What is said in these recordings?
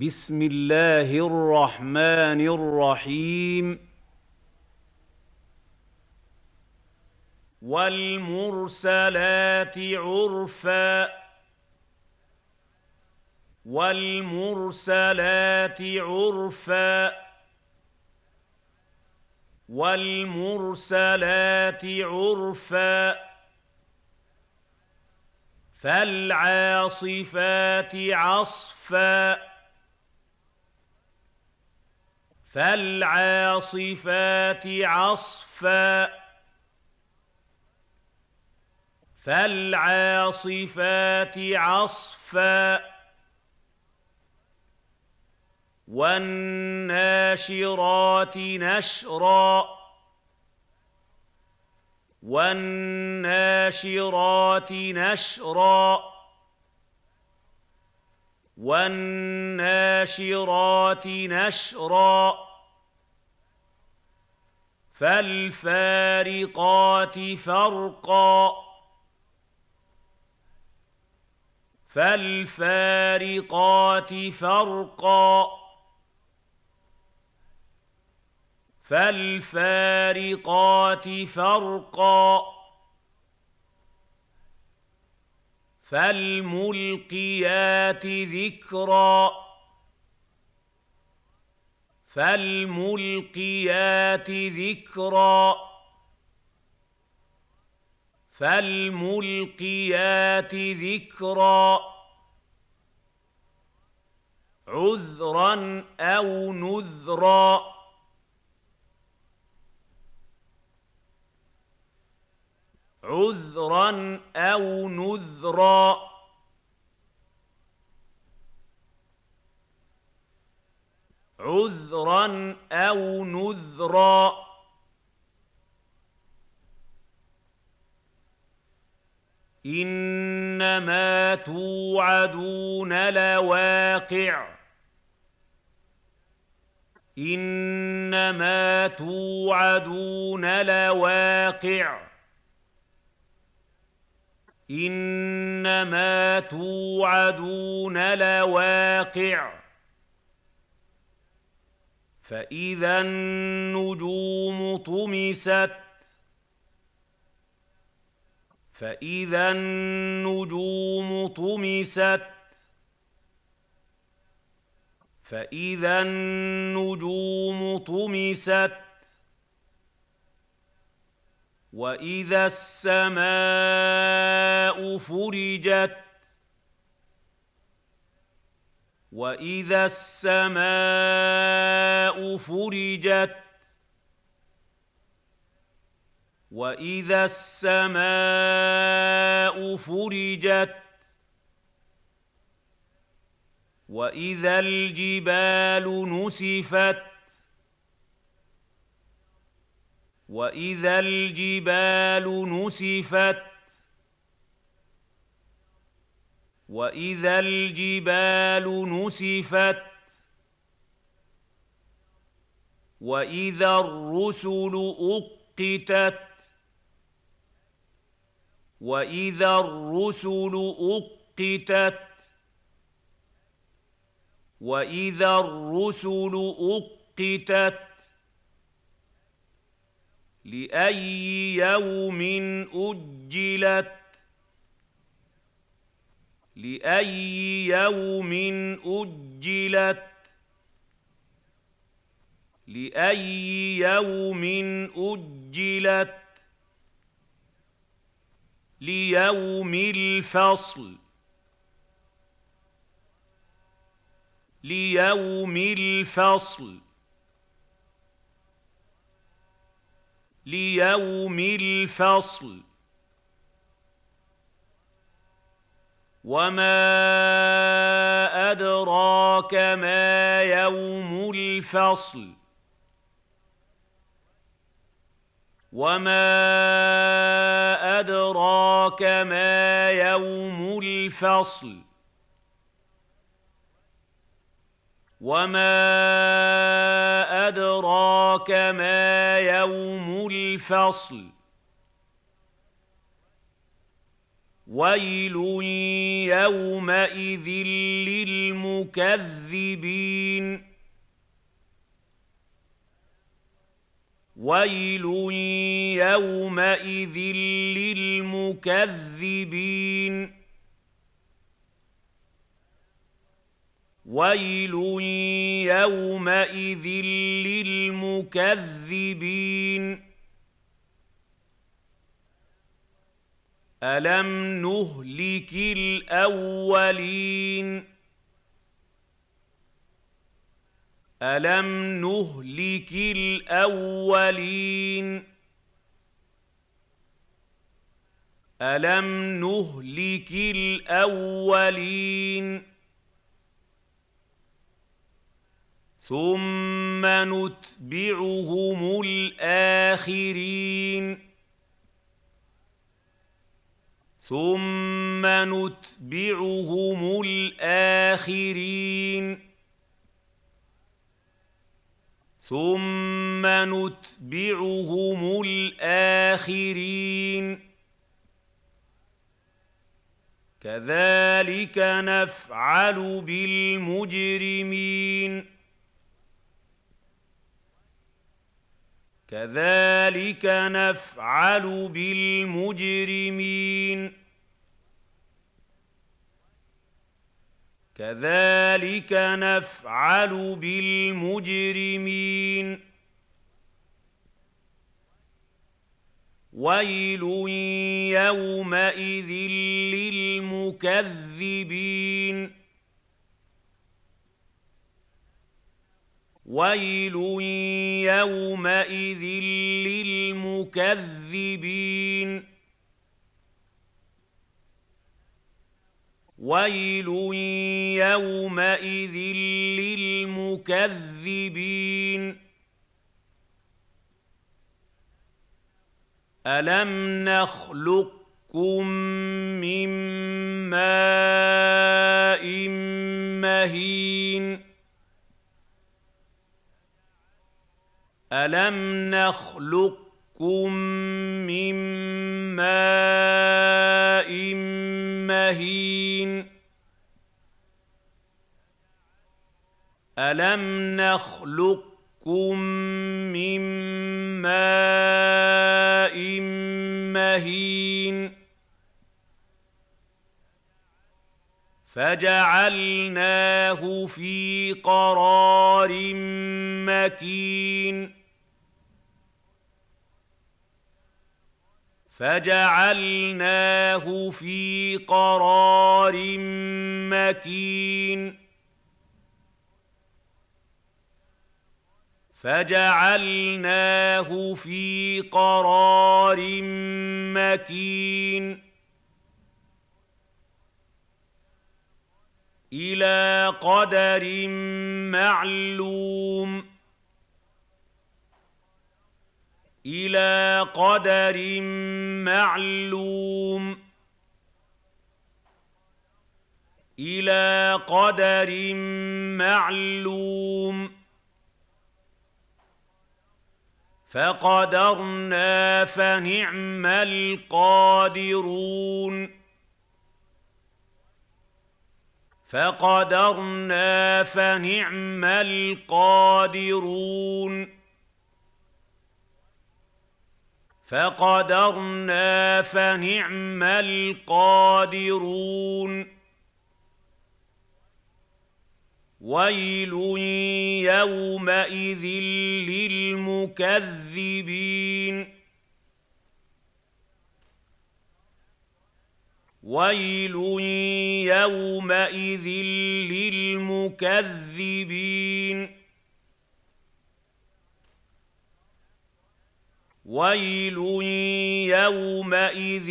بسم الله الرحمن الرحيم. والمرسلات عرفا. والمرسلات عرفا. والمرسلات عرفا. فالعاصفات عصفا. فالعاصفات عصفا. فالعاصفات عصفا. والناشرات نشرا. والناشرات نشرا. والناشرات نشرا. فالفارقات فرقا. فالفارقات فرقا. فالفارقات فرقا. فالملقيات ذكرا. فالملقيات ذكرا. فالملقيات ذكرا. عذرا أو نذرا. عذرا أو نذرا. عذرا أو نذرا. إنما توعدون لواقع. إنما توعدون لواقع. إنما توعدون لواقع. فإذا النجوم طمست فإذا النجوم طمست فإذا النجوم طمست وإذا السماء فرجت. واذا السماء فرجت واذا السماء فرجت واذا الجبال نسفت واذا الجبال نسفت واذا الجبال نسفت واذا الرسل اقتت واذا الرسل اقتت واذا الرسل اقتت لاي يوم اجلت لأي يوم أجلت لأي يوم أجلت ليوم الفصل ليوم الفصل ليوم الفصل. وما ادراك ما يوم الفصل وما ادراك ما يوم الفصل وما ادراك ما يوم الفصل ويل يومئذ للمكذبين ويل يومئذ للمكذبين ويل يومئذ للمكذبين الم نهلك الاولين الم نهلك الاولين الم نهلك الاولين ثم نتبعهم الاخرين ثم نتبعهم الاخرين ثم نتبعهم الاخرين كذلك نفعل بالمجرمين كذلك نفعل بالمجرمين كذلك نفعل بالمجرمين. ويل يومئذ للمكذبين. ويل يومئذ للمكذبين. ويل يومئذ للمكذبين الم نخلقكم من ماء مهين الم نخلقكم من ماء الم نخلقكم من ماء مهين فجعلناه في قرار مكين فجعلناه في قرار مكين فجعلناه في قرار مكين. إلى قدر معلوم. إلى قدر معلوم. إلى قدر معلوم. فقدرنا فنعم القادرون. فقدرنا فنعم القادرون. فقدرنا فنعم القادرون. ويل يومئذ للمكذبين ويل يومئذ للمكذبين ويل يومئذ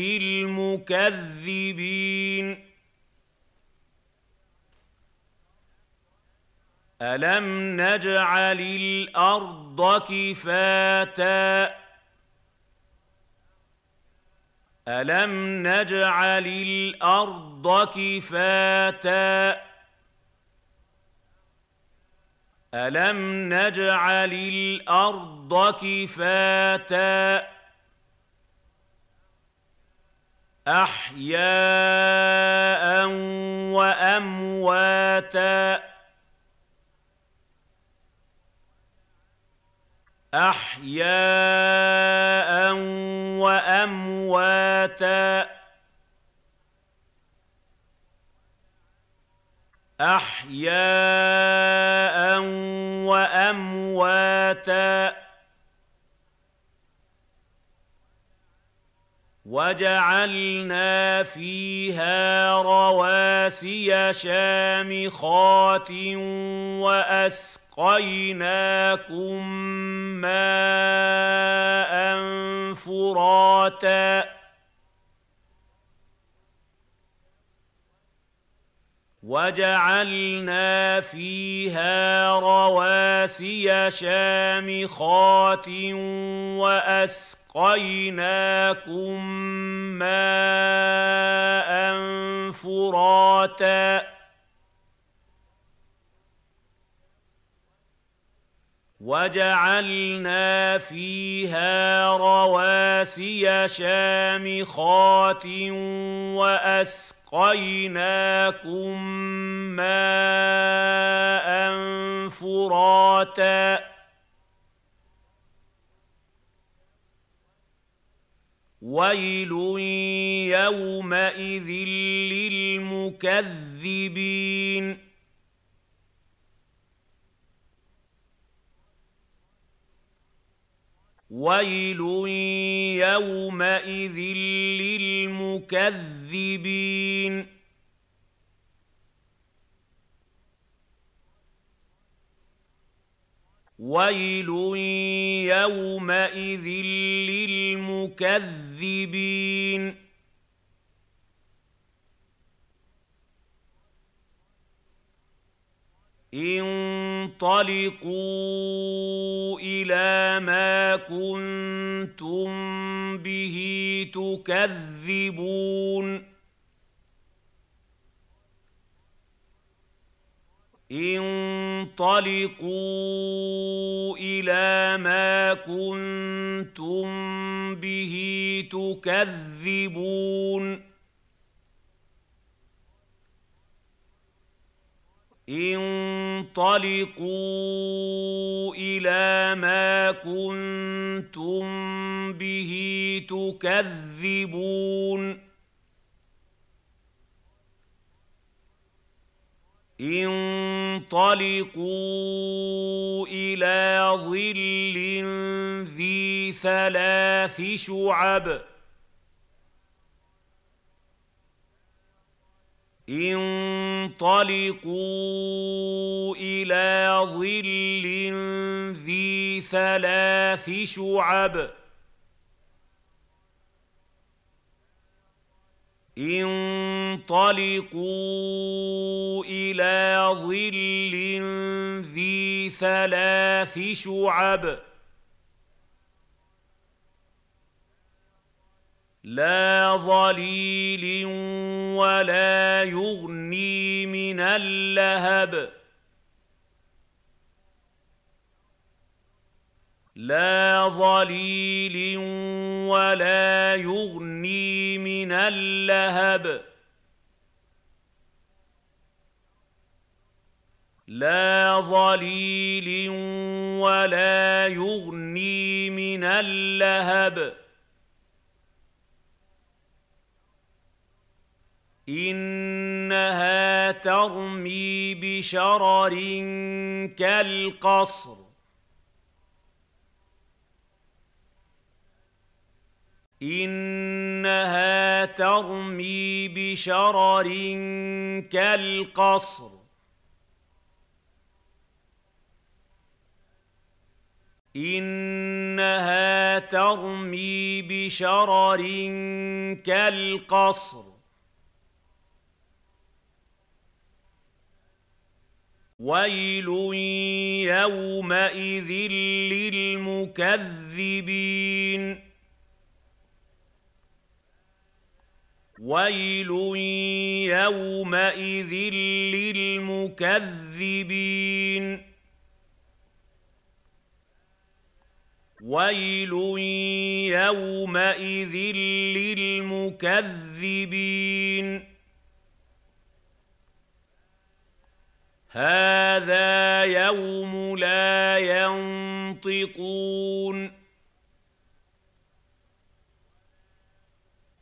للمكذبين الم نجعل الأرض كفاتا الم نجعل الأرض كفاتا الم نجعل الأرض كفاتا احياء وامواتا أحياء وأمواتا. أحياء وأمواتا. وجعلنا فيها رواسي شامخات واسقيناكم ماء فراتا وجعلنا فيها رواسي شامخات واسقيناكم ماء فراتا وجعلنا فيها رواسي شامخات وأسقيناكم اسقيناكم ماء فراتا. ويل يومئذ للمكذبين. ويل يومئذ للمكذبين ويل يومئذ للمكذبين انطلقوا إلى ما كنتم به تكذبون. انطلقوا إلى ما كنتم به تكذبون. انطلقوا إلى ما كنتم به تكذبون. انطلقوا إلى ظل ذي ثلاث شعب. انطلقوا إلى ظل ذي ثلاث شعب. انطلقوا إلى ظل ذي ثلاث شعب. لا ظليل ولا يغني من اللهب. لا ظليل ولا يغني من اللهب. لا ظليل ولا يغني من اللهب. إنها ترمي بشرر كالقصر. إنها ترمي بشرر كالقصر. إنها ترمي بشرر كالقصر. ويل يومئذ للمكذبين ويل يومئذ للمكذبين ويل يومئذ للمكذبين هذا يوم لا ينطقون.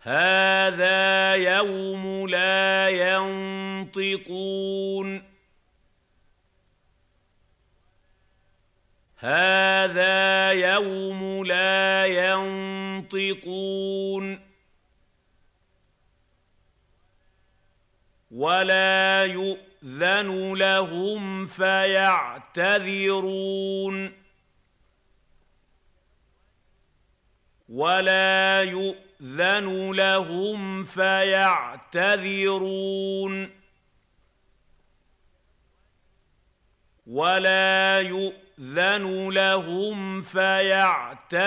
هذا يوم لا ينطقون. هذا يوم لا ينطقون. ولا يؤذن لهم فيعتذرون ولا يؤذن لهم فيعتذرون ولا يؤذن لهم فيعتذرون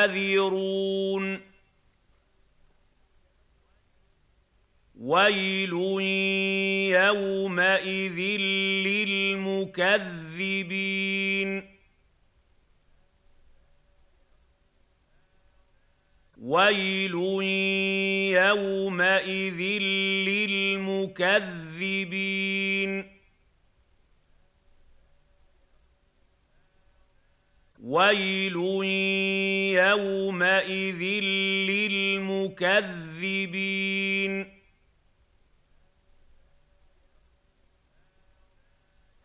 ويل يومئذ للمكذبين ويل يومئذ للمكذبين ويل يومئذ للمكذبين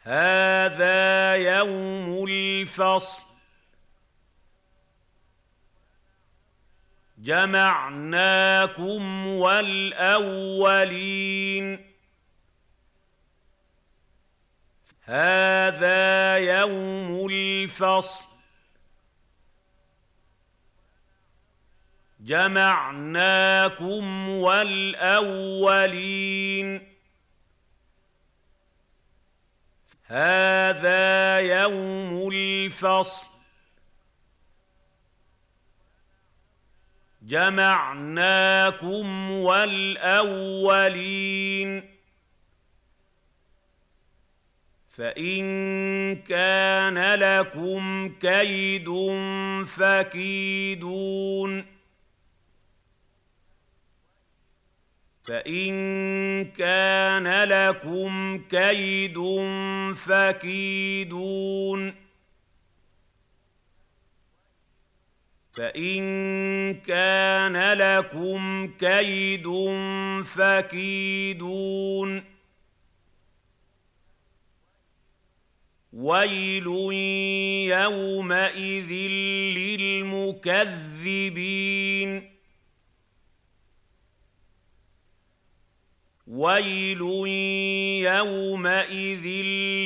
هذا يوم الفصل. جمعناكم والأولين. هذا يوم الفصل. جمعناكم والأولين. هذا يوم الفصل. جمعناكم والأولين. فإن كان لكم كيد فكيدون. فان كان لكم كيد فكيدون فان كان لكم كيد فكيدون ويل يومئذ للمكذبين ويل يومئذ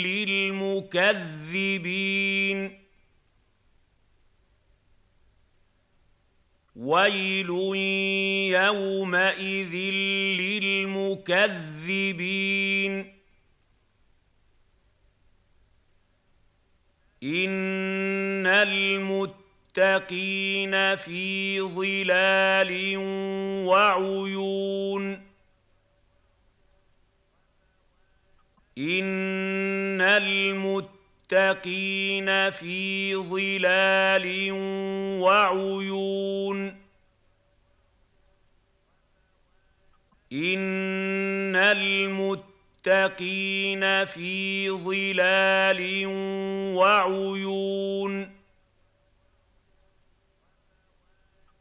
للمكذبين. ويل يومئذ للمكذبين. إن المتقين في ظلال وعيون. ان المتقين في ظلال وعيون ان المتقين في ظلال وعيون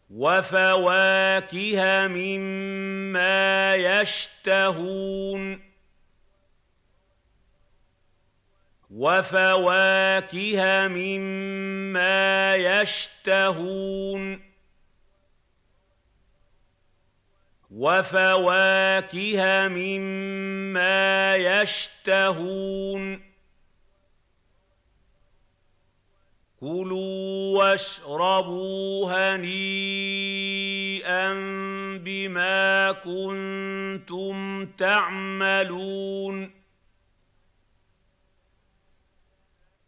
وفواكه مما يشتهون وفواكه مما يشتهون. وفواكه مما يشتهون. كلوا واشربوا هنيئا بما كنتم تعملون.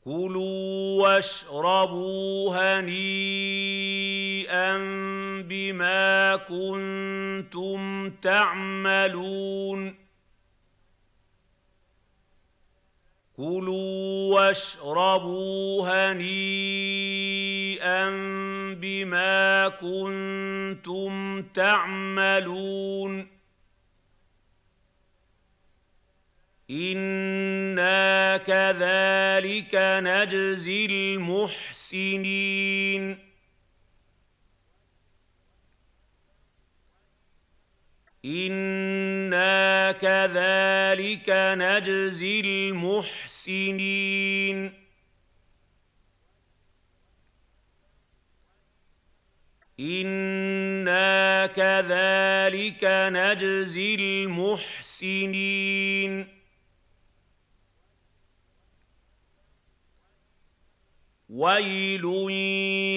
كلوا واشربوا هنيئا بما كنتم تعملون. كلوا واشربوا هنيئا بما كنتم تعملون. كذلك نجزي المحسنين. أنا كذلك نجزي المحسنين. أنا كذلك نجزي المحسنين. ويل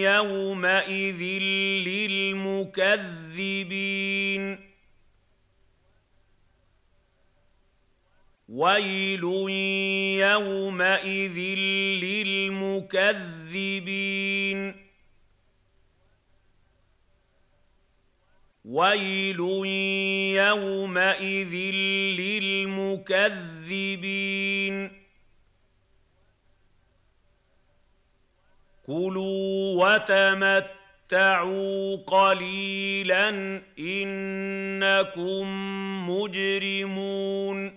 يومئذ للمكذبين ويل يومئذ للمكذبين ويل يومئذ للمكذبين كلوا وتمتعوا قليلا إنكم مجرمون.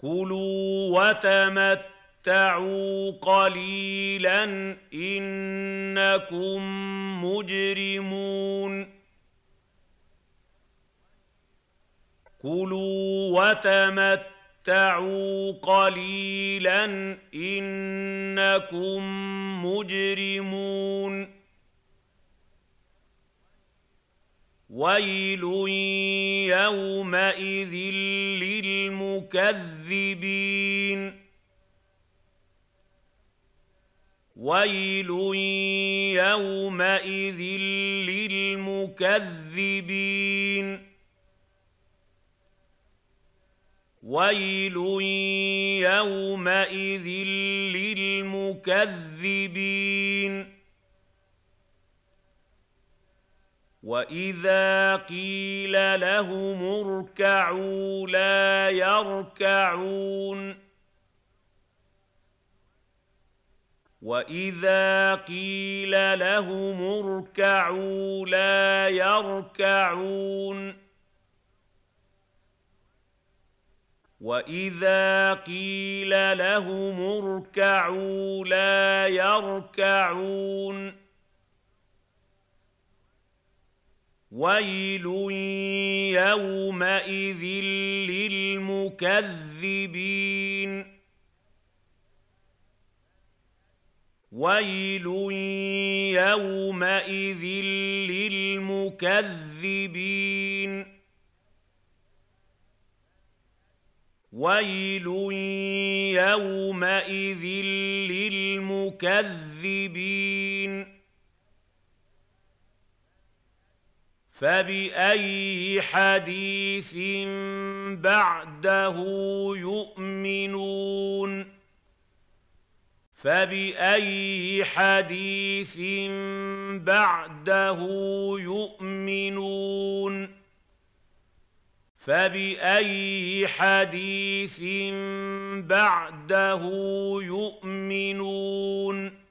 كلوا وتمتعوا قليلا إنكم مجرمون. كلوا وتمتعوا قليلا إنكم مجرمون. ويل يومئذ للمكذبين. ويل يومئذ للمكذبين. ويل يومئذ للمكذبين واذا قيل لهم اركعوا لا يركعون واذا قيل لهم اركعوا لا يركعون واذا قيل لهم اركعوا لا يركعون ويل يومئذ للمكذبين ويل يومئذ للمكذبين ويل يومئذ للمكذبين فباي حديث بعده يؤمنون فباي حديث بعده يؤمنون فبأي حديث بعده يؤمنون